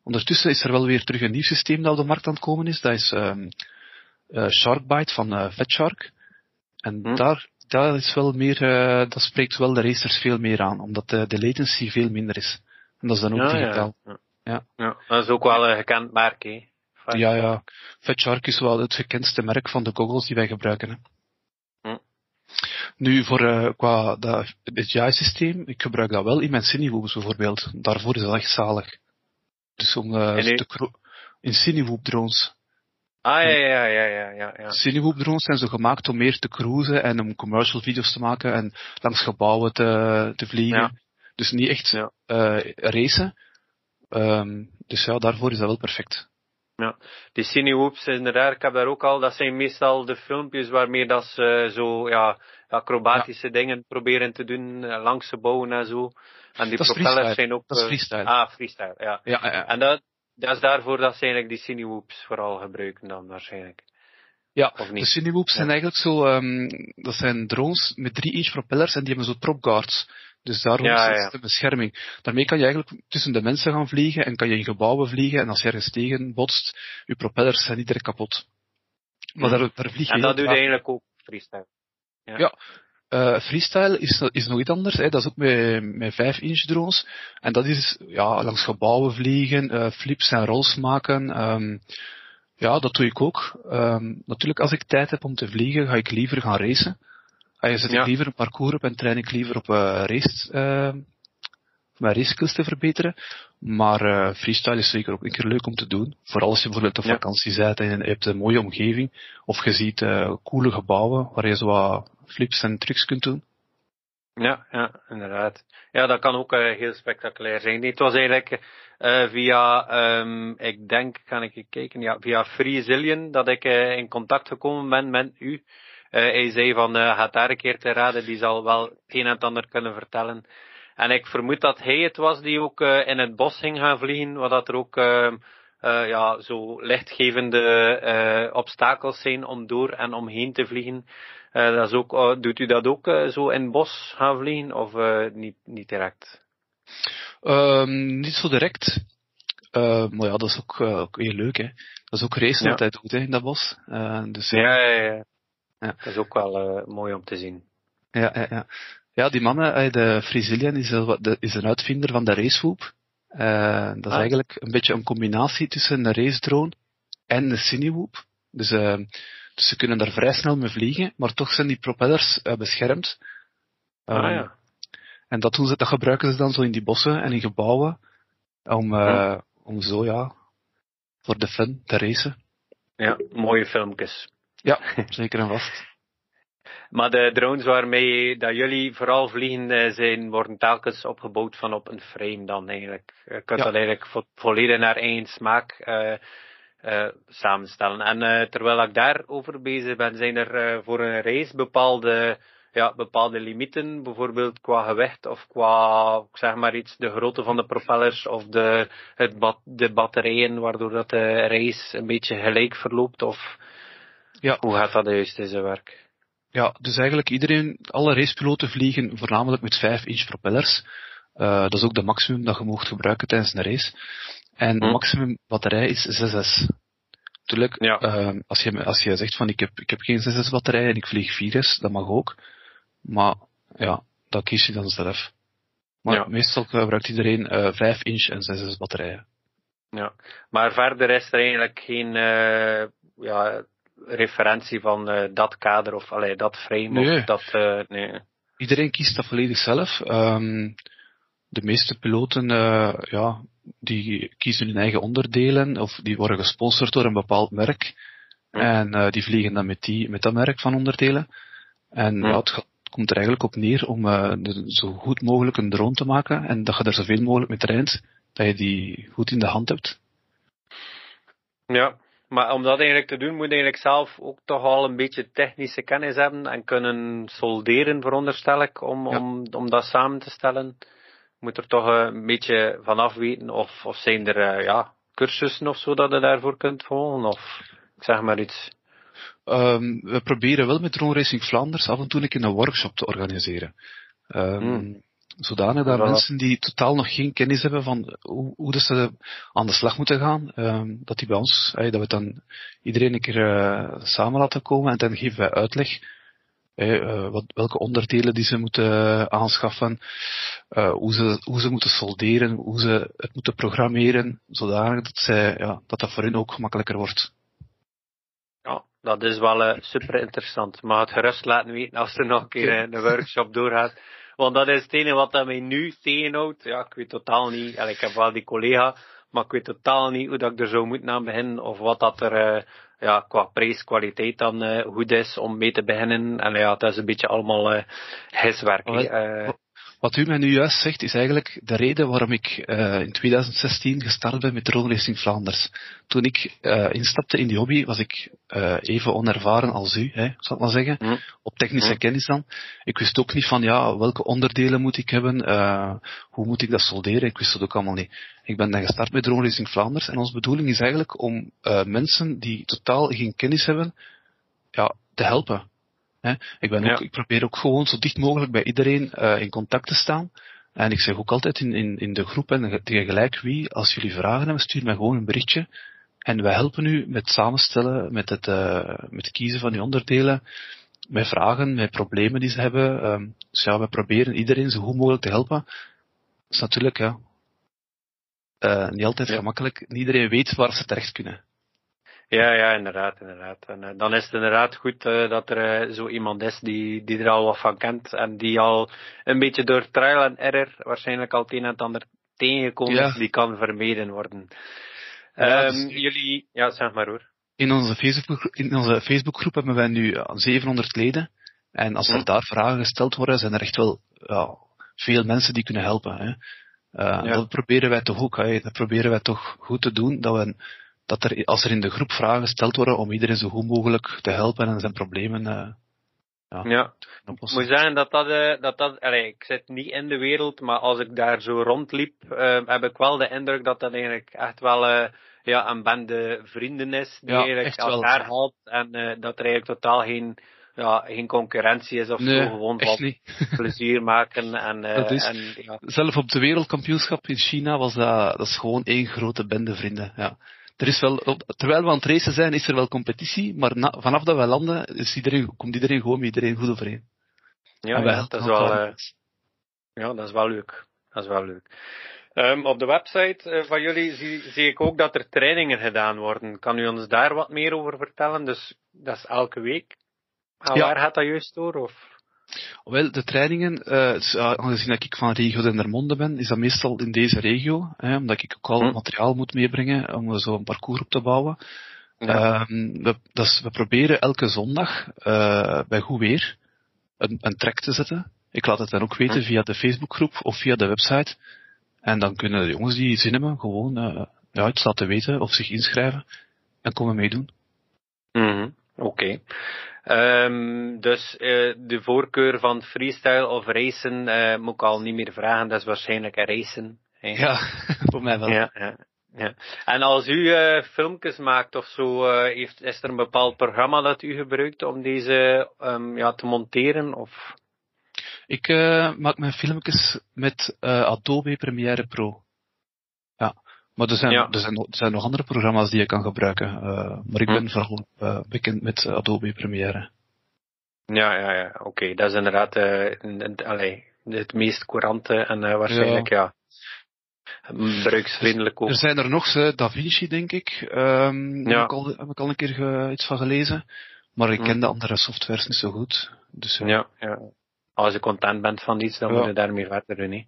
Ondertussen is er wel weer terug een nieuw systeem dat op de markt aan het komen is. Dat is ehm eh, Sharkbite van FatShark. En Hm. daar, daar is wel meer, eh, dat spreekt wel de racers veel meer aan, omdat de, de latency veel minder is. En dat is dan ook Ja, digitaal. ja, ja. Ja. Dat is ook wel een gekend merk, hè. Ja, ja. FatShark is wel het gekendste merk van de goggles die wij gebruiken. Hè. Hm. Nu, voor, eh, qua dat DJI-systeem, ik gebruik dat wel in mijn Cinewoobs bijvoorbeeld. Daarvoor is dat echt zalig. Dus om En u- te cro- in Cinewoop drones. Ah, ja, ja, ja, ja, ja, ja. Drones zijn zo gemaakt om meer te cruisen en om commercial video's te maken en langs gebouwen te, te vliegen. Ja. Dus niet echt Ja. eh, racen. Ehm, dus ja, daarvoor is dat wel perfect. Ja, die cinewhoops inderdaad, ik heb daar ook al, dat zijn meestal de filmpjes waarmee dat ze zo, ja, acrobatische dingen proberen te doen, eh, langs ze bouwen en zo. En die propellers zijn ook... Dat is freestyle. ah, freestyle, ja. Ja, ja, ja. En dat, dat is daarvoor dat ze eigenlijk die cinewhoops vooral gebruiken dan waarschijnlijk. Ja, Of niet? de Cinewhoops zijn eigenlijk zo, ehm, dat zijn drones met 3 inch propellers en die hebben zo propguards. Dus daarom Ja, is ja. het een bescherming. Daarmee kan je eigenlijk tussen de mensen gaan vliegen en kan je in gebouwen vliegen en als je ergens tegen botst, je propellers zijn niet direct kapot. Maar daar, daar vlieg je En dat doe je traag. eigenlijk ook freestyle. Ja. Eh, freestyle is, is nog iets anders. Hè. Dat is ook met, met 5 inch drones. En dat is ja, langs gebouwen vliegen, eh, flips en rolls maken. Ehm, ja, dat doe ik ook. Ehm, natuurlijk, als ik tijd heb om te vliegen, ga ik liever gaan racen. Uh, zet Ja. ik liever een parcours op en train ik liever op eh race, mijn skills te verbeteren. Maar eh, freestyle is zeker ook een keer leuk om te doen. Vooral als je bijvoorbeeld op Ja. vakantie bent en je hebt een mooie omgeving. Of je ziet eh, coole gebouwen waar je zo wat flips en trucs kunt doen. Ja, ja, inderdaad. Ja, dat kan ook eh, heel spectaculair zijn. Nee, het was eigenlijk via, ehm, ik denk, kan ik even kijken, ja, via Free Zillion dat ik in contact gekomen ben met u. Hij zei van, gaat daar een keer te raden, die zal wel het een en het ander kunnen vertellen. En ik vermoed dat hij het was die ook eh, in het bos ging gaan vliegen, wat dat er ook ehm, eh, ja, zo lichtgevende eh, obstakels zijn om door en omheen te vliegen. Dat is ook, eh, doet u dat ook zo in het bos gaan vliegen of niet, niet direct? Ehm, niet zo direct. Eh, maar ja, dat is ook, ook heel leuk, hè. Dat is ook racen Ja. wat hij doet, hè, in dat bos. Dus ja, Ja, ja, ja. Dat is ook wel mooi om te zien. ja, ja, ja. Ja, die mannen, eh, de Frisilian is, de- is een uitvinder van de racewhoop. Eh, dat is Ah. eigenlijk een beetje een combinatie tussen een race drone en een cinewhoop. Dus, eh, dus ze kunnen daar vrij snel mee vliegen, maar toch zijn die propellers eh, beschermd. ah Ehm, ja. En dat, doen ze, dat gebruiken ze dan zo in die bossen en in gebouwen. Om, eh, Ja. om zo, ja, voor de fun te racen. ja, mooie filmpjes. Ja, zeker en vast. Maar de drones waarmee dat jullie vooral vliegen eh, zijn, worden telkens opgebouwd van op een frame dan eigenlijk. Je kunt Ja. dat eigenlijk vo- volledig naar één smaak eh, eh, samenstellen. En eh, terwijl ik daarover bezig ben, zijn er eh, voor een race bepaalde, ja, bepaalde limieten, bijvoorbeeld qua gewicht of qua, zeg maar iets, de grootte van de propellers of de, het bat, de batterijen, waardoor dat de race een beetje gelijk verloopt of Ja. hoe gaat dat juist in zijn werk? Ja, dus eigenlijk iedereen, alle racepiloten vliegen voornamelijk met 5 inch propellers. Eh, dat is ook de maximum dat je mocht gebruiken tijdens een race. En de Hm. maximum batterij is 6S. Tuurlijk, Ja. eh, als, je, als je zegt van ik heb, ik heb geen 6S batterij en ik vlieg 4S, dat mag ook. Maar ja, dat kies je dan zelf. Maar Ja. meestal gebruikt iedereen eh 5 inch en 6S batterijen. Ja, maar verder is er eigenlijk geen eh, ja, referentie van eh, dat kader of allee, dat frame Nee. of dat. eh, nee. Iedereen kiest dat volledig zelf. Ehm, de meeste piloten, eh, ja, die kiezen hun eigen onderdelen of die worden gesponsord door een bepaald merk. En die vliegen dan met, die, met dat merk van onderdelen. En Ja. ja, het, gaat- komt er eigenlijk op neer om de- zo goed mogelijk een drone te maken en dat je er zoveel mogelijk mee traint, dat je die goed in de hand hebt. Ja, maar om dat eigenlijk te doen, moet je eigenlijk zelf ook toch al een beetje technische kennis hebben en kunnen solderen, veronderstel ik, om, Ja. om, om dat samen te stellen. Moet er toch eh, een beetje vanaf weten, of, of zijn er eh, ja, cursussen of zo dat je daarvoor kunt volgen, of ik zeg maar iets. Ehm, we proberen wel met Drone Racing Vlaanders af en toe een keer een workshop te organiseren. Ehm, Hmm. Zodanig dat Voilà. mensen die totaal nog geen kennis hebben van hoe, hoe dat ze aan de slag moeten gaan, ehm, dat die bij ons, eh, dat we dan iedereen een keer eh, samen laten komen en dan geven wij uitleg. eh, wat, welke onderdelen die ze moeten aanschaffen, hoe, ze, hoe ze moeten solderen, hoe ze het moeten programmeren, zodanig dat, zij, ja, dat dat voor hen ook gemakkelijker wordt. Ja, dat is wel super interessant. Maar het gerust laten weten als er nog een keer een workshop doorgaat. Want dat is het enige wat dat mij nu tegenhoudt. Ja, ik weet totaal niet. Allee, ik heb wel die collega, maar ik weet totaal niet hoe dat ik er zou moeten aan beginnen. Of wat dat er eh, ja, qua prijs-kwaliteit dan eh, goed is om mee te beginnen. En ja, het is een beetje allemaal eh. Wel, Eh, Wat wat u mij nu juist zegt, is eigenlijk de reden waarom ik uh, in 2016 gestart ben met Drone Racing Vlaanders. Toen ik uh, instapte in die hobby, was ik uh, even onervaren als u, hè, zal ik maar zeggen, mm. op technische mm. kennis dan. Ik wist ook niet van, ja, welke onderdelen moet ik hebben, hoe moet ik dat solderen, ik wist dat ook allemaal niet. Ik ben dan gestart met Drone Racing Vlaanders en onze bedoeling is eigenlijk om mensen die totaal geen kennis hebben, ja, te helpen. Ik, ben ook, ik probeer ook gewoon zo dicht mogelijk bij iedereen uh, in contact te staan. En ik zeg ook altijd in, in, in de groep en tegen gelijk wie, als jullie vragen hebben, stuur mij gewoon een berichtje. En wij helpen u met samenstellen, met het, uh, met kiezen van uw onderdelen, met vragen, met problemen die ze hebben. Um, dus ja, we proberen iedereen zo goed mogelijk te helpen. Dat is natuurlijk, ja, uh, niet altijd ja. gemakkelijk. Iedereen weet waar ze terecht kunnen. Ja, ja, inderdaad, inderdaad. En uh, dan is het inderdaad goed uh, dat er uh, zo iemand is die, die er al wat van kent en die al een beetje door trial and error waarschijnlijk al het een en het ander tegengekomen ja. is, die kan vermeden worden. Ja, um, dus... Jullie, ja, zeg maar hoor. In onze Facebook, in onze Facebookgroep hebben wij nu 700 leden. En als er hm. daar vragen gesteld worden, zijn er echt wel ja, veel mensen die kunnen helpen. Hè. Dat proberen wij toch ook, hè. dat proberen wij toch goed te doen, dat we dat er, als er in de groep vragen gesteld worden, om iedereen zo goed mogelijk te helpen en zijn problemen uh, ja, ja. Ik moet zeggen dat dat, uh, dat, dat allee, ik zit niet in de wereld, maar als ik daar zo rondliep, uh, heb ik wel de indruk dat dat eigenlijk echt wel uh, ja, een bende vrienden is, die ja, eigenlijk elkaar helpt en dat er eigenlijk totaal geen, ja, geen concurrentie is of nee, zo, gewoon wat plezier maken. En, en, ja. Zelf op de wereldkampioenschap in China was dat, dat is gewoon één grote bende vrienden. Ja er is wel, terwijl we aan het racen zijn, is er wel competitie, maar na, vanaf dat we landen, is iedereen, komt iedereen gewoon met iedereen goed overeen. Ja, ja dat is wel, uh, ja, dat is wel leuk. Dat is wel leuk. Um, op de website uh, van jullie zie, zie, ik ook dat er trainingen gedaan worden. Kan u ons daar wat meer over vertellen? Dus dat is elke week. En ja. waar gaat dat juist door? Of? Wel, de trainingen, uh, aangezien dat ik van regio Dendermonde ben, is dat meestal in deze regio, hè, omdat ik ook al hm. materiaal moet meebrengen om zo een parcours op te bouwen. Ja. Uh, we, dus we proberen elke zondag uh, bij goed weer een, een track te zetten. Ik laat het dan ook weten hm. via de Facebookgroep of via de website. En dan kunnen de jongens die zin hebben gewoon uh, ja, het laten weten of zich inschrijven en komen meedoen. Mm Oké. Okay. Um, dus uh, de voorkeur van freestyle of racen uh, moet ik al niet meer vragen. Dat is waarschijnlijk racen. Ja, voor mij wel. Ja, ja, ja. En als u uh, filmpjes maakt of zo, heeft, is er een bepaald programma dat u gebruikt om deze um, ja, te monteren? Of? Ik maak mijn filmpjes met Adobe Premiere Pro. Maar er zijn, ja. er, zijn, er zijn nog andere programma's die je kan gebruiken. Uh, maar ik hm. ben vooral uh, bekend met Adobe Premiere. Ja, ja, ja. Oké, okay. dat is inderdaad uh, allee, het meest courante en waarschijnlijk ja. ja. Bruiksvriendelijk ook. Er zijn er nog, DaVinci denk ik. Um, ja. heb, ik al, heb ik al een keer iets van gelezen. Maar ik hm. ken de andere softwares niet zo goed. Dus, ja, ja. Als je content bent van iets, dan moet je daarmee verder doen.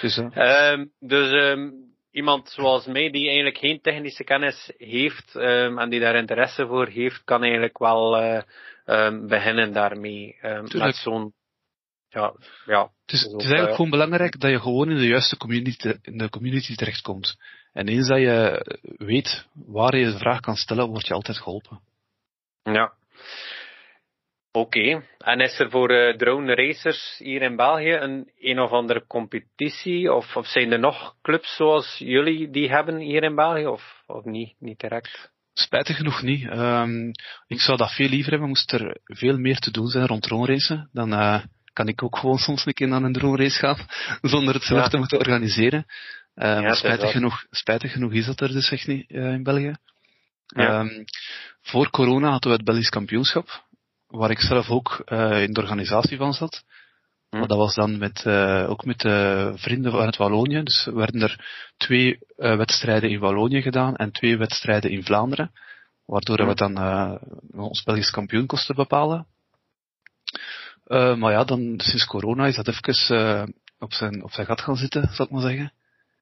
Dus, um, dus um, iemand zoals mij, die eigenlijk geen technische kennis heeft um, en die daar interesse voor heeft, kan eigenlijk wel uh, um, beginnen daarmee. Um, met zo'n ja, ja. Het is, het is eigenlijk uh, gewoon belangrijk dat je gewoon in de juiste community, in de community terechtkomt. En eens dat je weet waar je de vraag kan stellen, word je altijd geholpen. Ja, Oké, okay. en is er voor uh, drone racers hier in België een een of andere competitie? Of, of zijn er nog clubs zoals jullie die hebben hier in België? Of, of niet, niet direct? Spijtig genoeg niet. Um, ik zou dat veel liever hebben, moest er veel meer te doen zijn rond drone racen. Dan uh, kan ik ook gewoon soms een keer naar een drone race gaan, zonder het zelf ja. te moeten organiseren. Uh, ja, maar spijtig genoeg, spijtig genoeg is dat er dus echt niet in België. Ja. Um, voor corona hadden we het Belgisch kampioenschap waar ik zelf ook uh, in de organisatie van zat. Hm. Maar dat was dan met, uh, ook met uh, vrienden van het Wallonië. Dus er werden er twee wedstrijden in Wallonië gedaan en twee wedstrijden in Vlaanderen. Waardoor hm. we dan ons Belgisch kampioen kosten bepalen. maar ja, dan sinds corona is dat even op, zijn, op zijn gat gaan zitten, zal ik maar zeggen.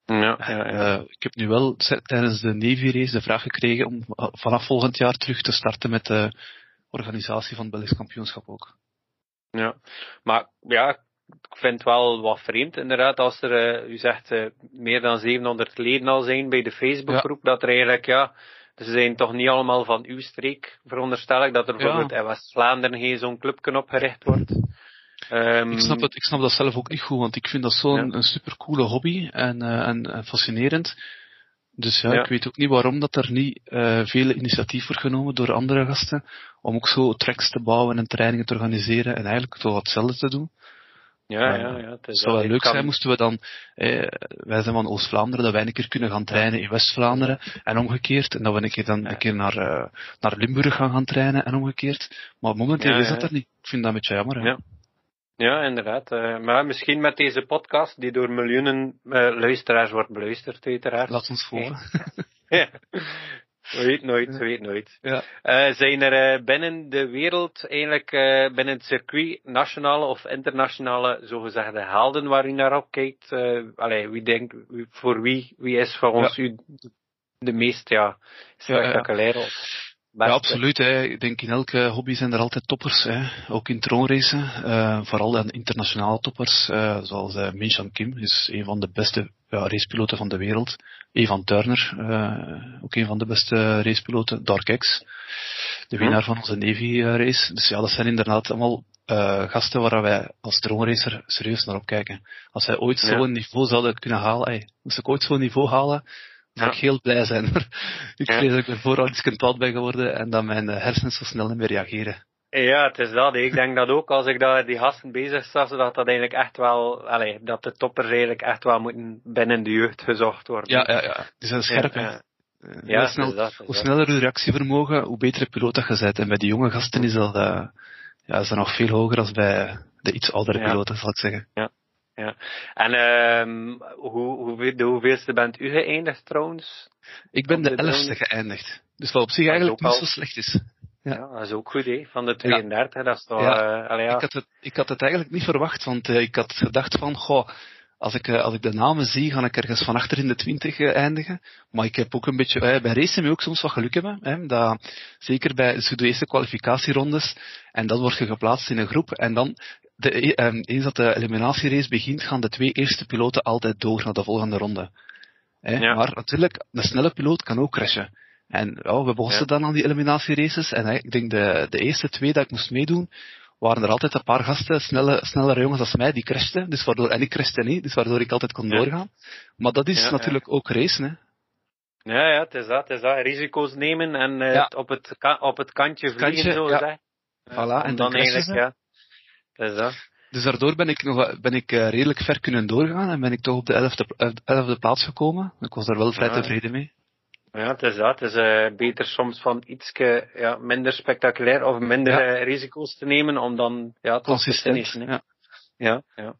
Ja, ja, ja. ik heb nu wel tijdens de Navy race de vraag gekregen om vanaf volgend jaar terug te starten met organisatie van het Belgisch kampioenschap ook. Ja, maar ja, ik vind het wel wat vreemd, inderdaad, als er, uh, u zegt, uh, meer dan 700 leden al zijn bij de Facebookgroep, ja. dat er eigenlijk, ja, ze zijn toch niet allemaal van uw streek, veronderstel ik, dat er bijvoorbeeld ja. in West-Vlaanderen geen zo'n clubje opgericht wordt. Um, ik, snap het, ik snap dat zelf ook niet goed, want ik vind dat zo'n ja. supercoole hobby en, uh, en, en, fascinerend. Dus ja, ja, ik weet ook niet waarom dat er niet uh, veel initiatief wordt genomen door andere gasten om ook zo tracks te bouwen en trainingen te organiseren en eigenlijk toch hetzelfde te doen. Ja, ja, ja. Het is zou wel leuk kan... zijn, moesten we dan, eh, wij zijn van Oost-Vlaanderen, dat wij een keer kunnen gaan trainen in West-Vlaanderen en omgekeerd. En dat we een keer dan een keer naar, uh, naar Limburg gaan gaan trainen en omgekeerd. Maar momenteel ja, is dat er niet. Ik vind dat een beetje jammer. Hè? Ja. Ja, inderdaad. Uh, maar misschien met deze podcast, die door miljoenen uh, luisteraars wordt beluisterd, uiteraard. Laat ons volgen. ja. Weet nooit, weet nooit. Ja. Uh, zijn er binnen de wereld, eigenlijk binnen het circuit, nationale of internationale, zogezegde helden waar u naar op kijkt? allee, wie denkt, voor wie, wie is voor ons ja. u de meest ja, spectaculaire? Ja, ja, absoluut. Hè. Ik denk in elke hobby zijn er altijd toppers. Hè. Ook in troonracen. Uh, vooral dan internationale toppers. Uh, zoals uh, Min Chan Kim is een van de beste ja, racepiloten van de wereld. Evan Turner, ook een van de beste racepiloten. Dark X, de winnaar van onze Navy race. Dus ja, dat zijn inderdaad allemaal gasten waar wij als troonracer serieus naar opkijken. Als wij ooit zo'n niveau zouden kunnen halen, hey, moest ik ooit zo'n niveau halen, zou ik heel blij zijn. ik vrees dat ik er vooral iets oud ben geworden en dat mijn eh, hersenen zo snel niet meer reageren. Ja, het is dat. Ik denk dat ook als ik daar die gasten bezig zag, dat dat eigenlijk echt wel, allez, dat de toppers eigenlijk echt wel moeten binnen de jeugd gezocht worden. Ja, ja, ja. Die zijn scherp, ja, ja. Ja, hoe, snel, dat, hoe sneller uw reactievermogen, hoe betere piloot dat je bent. En bij die jonge gasten is dat, uh, ja, is dat nog veel hoger dan bij de iets oudere piloten, zal ik zeggen. Ja ja. En um, hoe, hoe, de hoeveelste bent u geëindigd trouwens? Ik ben de, de elfste geëindigd. Dus wat op zich eigenlijk niet al... zo slecht is. Ja. ja. dat is ook goed, hè? Van de 32, ja. dat is toch... Ja. Uh, allee, ja. ik, had het, ik had het eigenlijk niet verwacht, want uh, ik had gedacht van, goh, als ik, uh, als ik de namen zie, ga ik ergens van achter in de 20 eindigen. Maar ik heb ook een beetje, bij racen moet ook soms wat geluk hebben. Hè, dat, zeker bij de eerste kwalificatierondes. En dan word je geplaatst in een groep. En dan de, um, eens dat de eliminatierace begint, gaan de twee eerste piloten altijd door naar de volgende ronde. Ja. Maar natuurlijk, een snelle piloot kan ook crashen. En oh, we begonnen ja. dan aan die eliminatieraces. En ik denk de, de eerste twee dat ik moest meedoen, waren er altijd een paar gasten, snelle, snellere jongens als mij, die crashten. Dus waardoor, en ik crashte niet, dus waardoor ik altijd kon doorgaan. Maar dat is natuurlijk ook racen, hè. Ja, ja, het is dat, het is dat. Risico's nemen en uh, op, het, op het kantje vliegen, kantje, zo ja. Voilà, en dan, dan eigenlijk, ja. Dus, dat. dus daardoor ben ik, nog, ben ik uh, redelijk ver kunnen doorgaan en ben ik toch op de elfde, elfde plaats gekomen. Ik was daar wel vrij ja. tevreden mee. Ja, het is dat. Het is uh, beter soms van iets ja, minder spectaculair of minder ja. uh, risico's te nemen om dan ja, toch te finishen. Ja. ja, ja.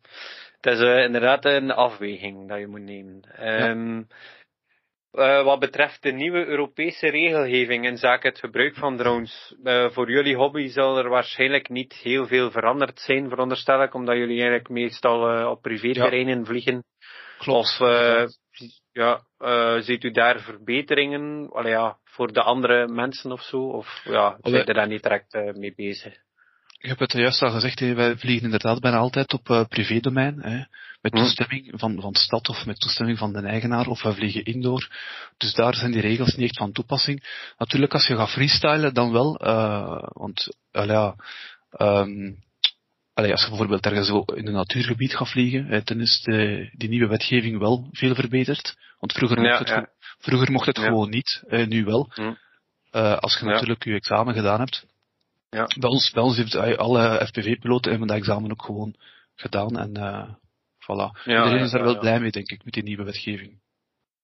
Het is inderdaad een afweging dat je moet nemen. Um, uh, wat betreft de nieuwe Europese regelgeving in zaken het gebruik van drones, uh, voor jullie hobby zal er waarschijnlijk niet heel veel veranderd zijn, veronderstel ik, omdat jullie eigenlijk meestal uh, op privéterreinen ja. vliegen. Klopt. Of ja, ziet u daar verbeteringen Allee, ja, voor de andere mensen of zo? Of ja, zijn er daar niet direct mee bezig? Ik heb het juist al gezegd, wij vliegen inderdaad bijna altijd op privédomein. Hè, met hm. toestemming van, van de stad of met toestemming van de eigenaar, of wij vliegen indoor. Dus daar zijn die regels niet echt van toepassing. Natuurlijk, als je gaat freestylen, dan wel. Uh, want, uh, ja, um, allee, als je bijvoorbeeld ergens in een natuurgebied gaat vliegen, hè, dan is de, die nieuwe wetgeving wel veel verbeterd. Want vroeger mocht het, ja. vroeger mocht het ja. gewoon niet, nu wel. Hm. Uh, als je natuurlijk je examen gedaan hebt. Ja. Bij ons, bij ons heeft alle FPV-piloten hebben dat examen ook gewoon gedaan en uh, voilà. Ja, Iedereen is daar wel blij mee, denk ik, met die nieuwe wetgeving.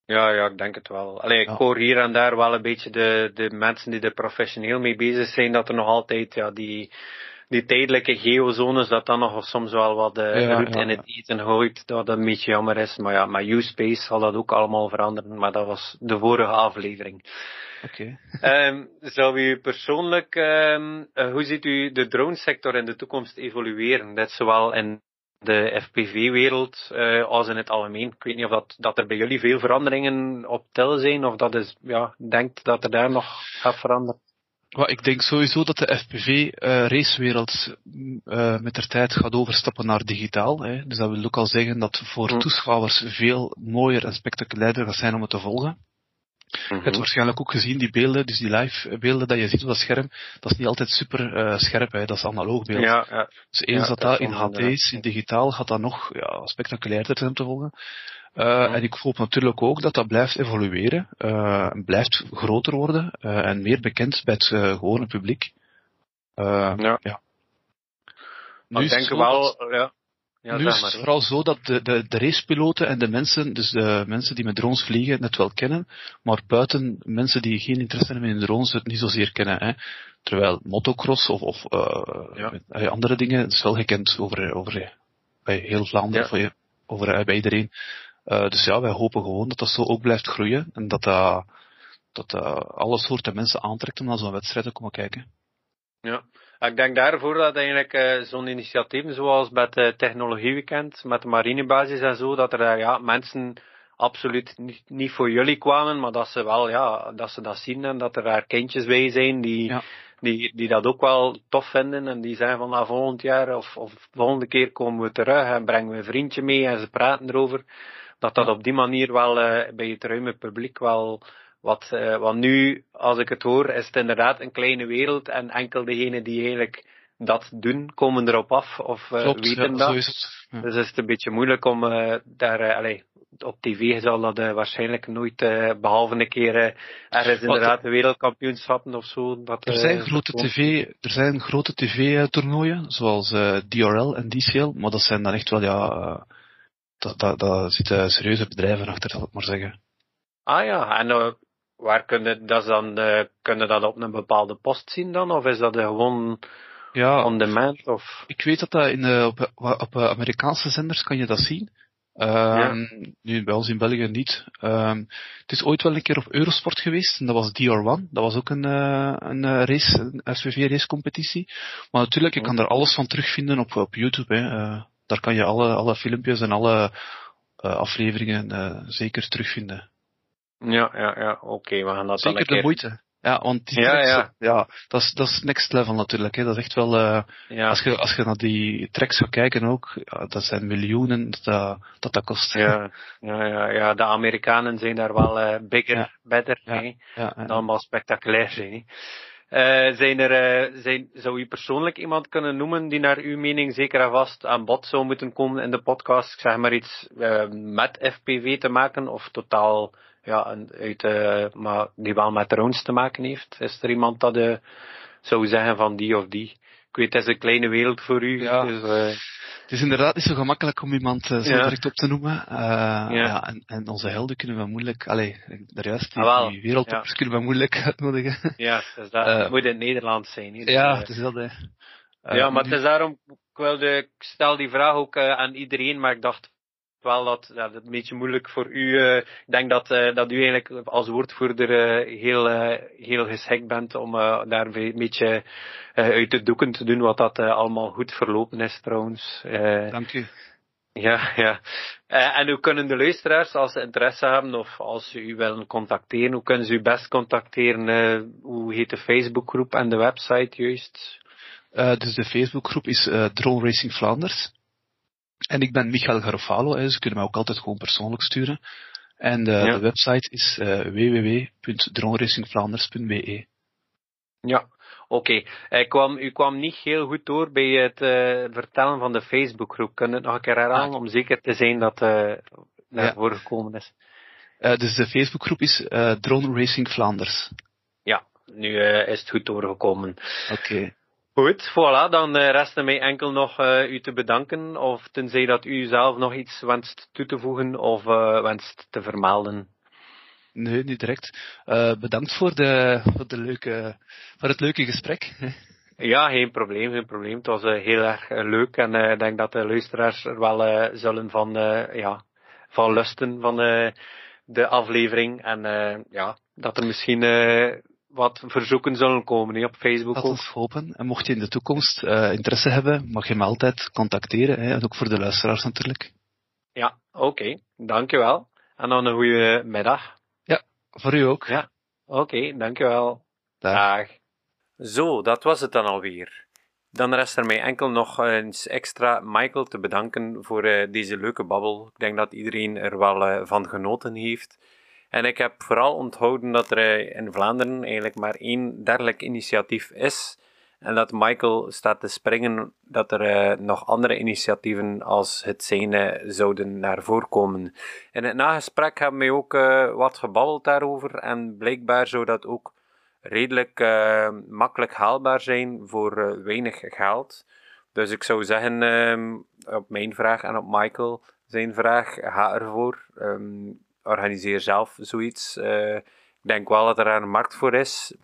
Ja, ja, ik denk het wel. Allee, ik hoor hier en daar wel een beetje de, de mensen die er professioneel mee bezig zijn, dat er nog altijd, ja, die, die tijdelijke geozones, dat dan nog soms wel wat de roet in het eten gooit, dat dat een beetje jammer is. Maar ja, met U-Space zal dat ook allemaal veranderen, maar dat was de vorige aflevering. Oké. Okay. um, zou u persoonlijk, um, uh, hoe ziet u de dronesector in de toekomst evolueren? Dat zowel in de FPV-wereld uh, als in het algemeen. Ik weet niet of dat, dat er bij jullie veel veranderingen op tel zijn, of dat is, ja, denkt dat er daar nog gaat veranderen. Well, ik denk sowieso dat de FPV-racewereld uh, met de tijd gaat overstappen naar digitaal. Hè. Dus dat wil ook al zeggen dat voor mm. toeschouwers veel mooier en spectaculairder gaat zijn om het te volgen. Mm -hmm. Je hebt mhm. waarschijnlijk ook gezien die beelden, dus die live beelden dat je ziet op dat scherm, dat is niet altijd super uh, scherp, hè. dat is analoog beeld. Ja, ja. Dus eens ja, dat dat in HD is, in digitaal, gaat dat nog ja, spectaculairder zijn te volgen. Uh, En ik hoop natuurlijk ook dat dat blijft evolueren, uh, blijft groter worden en meer bekend bij het gewone publiek. ja. ja. Nu ik denk wel, ja. Ja, nu is het vooral zo dat de, de, de racepiloten en de mensen, dus de mensen die met drones vliegen, het wel kennen, maar buiten mensen die geen interesse hebben in drones het niet zozeer kennen. Hè. Terwijl motocross of, of ja. andere dingen, is wel gekend over, over bij heel Vlaanderen, ja. over, bij iedereen. Uh, dus ja, wij hopen gewoon dat dat zo ook blijft groeien en dat dat, dat uh, alle soorten mensen aantrekt om naar zo'n wedstrijd te komen kijken. Ja, ik denk daarvoor dat eigenlijk uh, zo'n initiatief zoals met het technologieweekend, met de marinebasis en zo, dat er ja, mensen absoluut niet, niet voor jullie kwamen, maar dat ze wel, ja, dat ze dat zien en dat er daar kindjes bij zijn die, ja. die, die dat ook wel tof vinden en die zeggen van nou, volgend jaar of, of volgende keer komen we terug en brengen we een vriendje mee en ze praten erover dat dat op die manier wel uh, bij het ruime publiek wel wat, uh, want nu, als ik het hoor, is het inderdaad een kleine wereld en enkel degenen die eigenlijk dat doen, komen erop af of uh, Klopt, weten ja, dat. Is ja. Dus is het een beetje moeilijk om uh, daar, allez, op tv zal dat waarschijnlijk nooit, behalve een keer er is inderdaad de wereldkampioenschappen of zo. Dat, er, zijn grote TV, er zijn grote tv-toernooien, zoals DRL en DCL, maar dat zijn dan echt wel, ja, dat, dat, dat zitten serieuze bedrijven achter, zal ik maar zeggen. Ah ja, en waar kunnen dat dan, uh, kunnen dat op een bepaalde post zien dan? Of is dat gewoon ja, on demand? Of? Ik weet dat dat in, uh, op, op Amerikaanse zenders kan je dat zien. Ja. Nu bij ons in België niet. Um, het is ooit wel een keer op Eurosport geweest en dat was DR1. Dat was ook een, een race, een SVV race competitie. Maar natuurlijk, je kan daar alles van terugvinden op, op YouTube. Hè. Daar kan je alle, alle filmpjes en alle afleveringen zeker terugvinden. Ja, ja, ja, oké, okay, we gaan dat Zeker de moeite. Ja, want die ja, tracks, ja. ja, dat is, dat is next level natuurlijk. Hè. Dat is echt wel, uh, ja. als, je, als je naar die tracks gaat kijken ook, ja, dat zijn miljoenen dat dat, dat kost. Ja, ja, ja, ja, de Amerikanen zijn daar wel uh, bigger, better. Hè, dan wel spectaculair zijn. Hè. Uh, zijn er, uh, zijn, zou u persoonlijk iemand kunnen noemen die naar uw mening zeker en vast aan bod zou moeten komen in de podcast? Ik zeg maar iets uh, met FPV te maken of totaal, ja, uit, maar die wel met drones te maken heeft? Is er iemand dat uh, zou zeggen van die of die? Ik weet, het is een kleine wereld voor u. Ja. Dus, het is inderdaad niet zo gemakkelijk om iemand uh, zo ja. direct op te noemen. Uh, ja. ja en, en, onze helden kunnen we moeilijk, allee, de juist, die, ah, die wereldtoppers kunnen we moeilijk uitnodigen. Ja, dus dat uh, moet in het Nederlands zijn. Dus, ja, het is dat, ja, maar het is daarom, ik wilde, ik stel die vraag ook aan iedereen, maar ik dacht wel dat, dat het een beetje moeilijk voor u. Uh, ik denk dat, uh, dat u eigenlijk als woordvoerder uh, heel, heel geschikt bent om daar een beetje uit de doeken te doen wat dat allemaal goed verlopen is trouwens. Dank u. Ja, ja. en hoe kunnen de luisteraars, als ze interesse hebben of als ze u willen contacteren, hoe kunnen ze u best contacteren? hoe heet de Facebookgroep en de website juist? dus de Facebookgroep is Drone Racing Vlaanders. En ik ben Michael Garofalo, hè, ze kunnen mij ook altijd gewoon persoonlijk sturen. En de, ja. de website is uh. Ja, oké. Okay. kwam, u kwam niet heel goed door bij het uh, vertellen van de Facebookgroep. Kun je het nog een keer herhalen ah. om zeker te zijn dat uh, naar ja. voren gekomen is? dus de Facebookgroep is Drone Racing Vlaanders. Ja, nu is het goed doorgekomen. Oké. Okay. Goed, voilà, dan uh, rest er mij enkel nog uh, u te bedanken, of tenzij dat u zelf nog iets wenst toe te voegen of uh, wenst te vermelden. Nee, niet direct. bedankt voor, de, voor, de leuke, voor het leuke gesprek. Ja, geen probleem, geen probleem. Het was heel erg leuk en ik denk dat de luisteraars er wel zullen van, ja, van lusten van de aflevering. En ja, dat er misschien wat verzoeken zullen komen hè, op Facebook. Dat is hopen. En mocht je in de toekomst uh, interesse hebben, mag je me altijd contacteren. Hè, en ook voor de luisteraars natuurlijk. Ja, oké. Okay. Dankjewel. En dan een goede middag. Ja, voor u ook. Ja, oké. Okay, dankjewel. Dag. Dag. Zo, dat was het dan alweer. Dan rest er mij enkel nog eens extra Michael te bedanken voor uh, deze leuke babbel. Ik denk dat iedereen er wel uh, van genoten heeft. En ik heb vooral onthouden dat er uh, in Vlaanderen eigenlijk maar één dergelijk initiatief is. En dat Michael staat te springen dat er nog andere initiatieven als het zijne zouden naar voren komen. In het nagesprek hebben we ook wat gebabbeld daarover. En blijkbaar zou dat ook redelijk makkelijk haalbaar zijn voor weinig geld. Dus ik zou zeggen, um, op mijn vraag en op Michael zijn vraag, ga ervoor. Um, organiseer zelf zoiets. Uh, ik denk wel dat er een markt voor is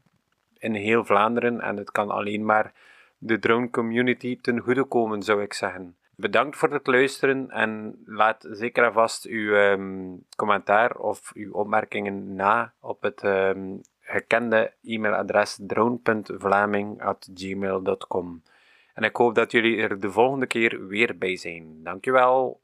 in heel Vlaanderen en het kan alleen maar de drone community ten goede komen, zou ik zeggen. Bedankt voor het luisteren en laat zeker en vast uw um, commentaar of uw opmerkingen na op het um, gekende e-mailadres drone.vlaming.gmail.com. En ik hoop dat jullie er de volgende keer weer bij zijn. Dankjewel.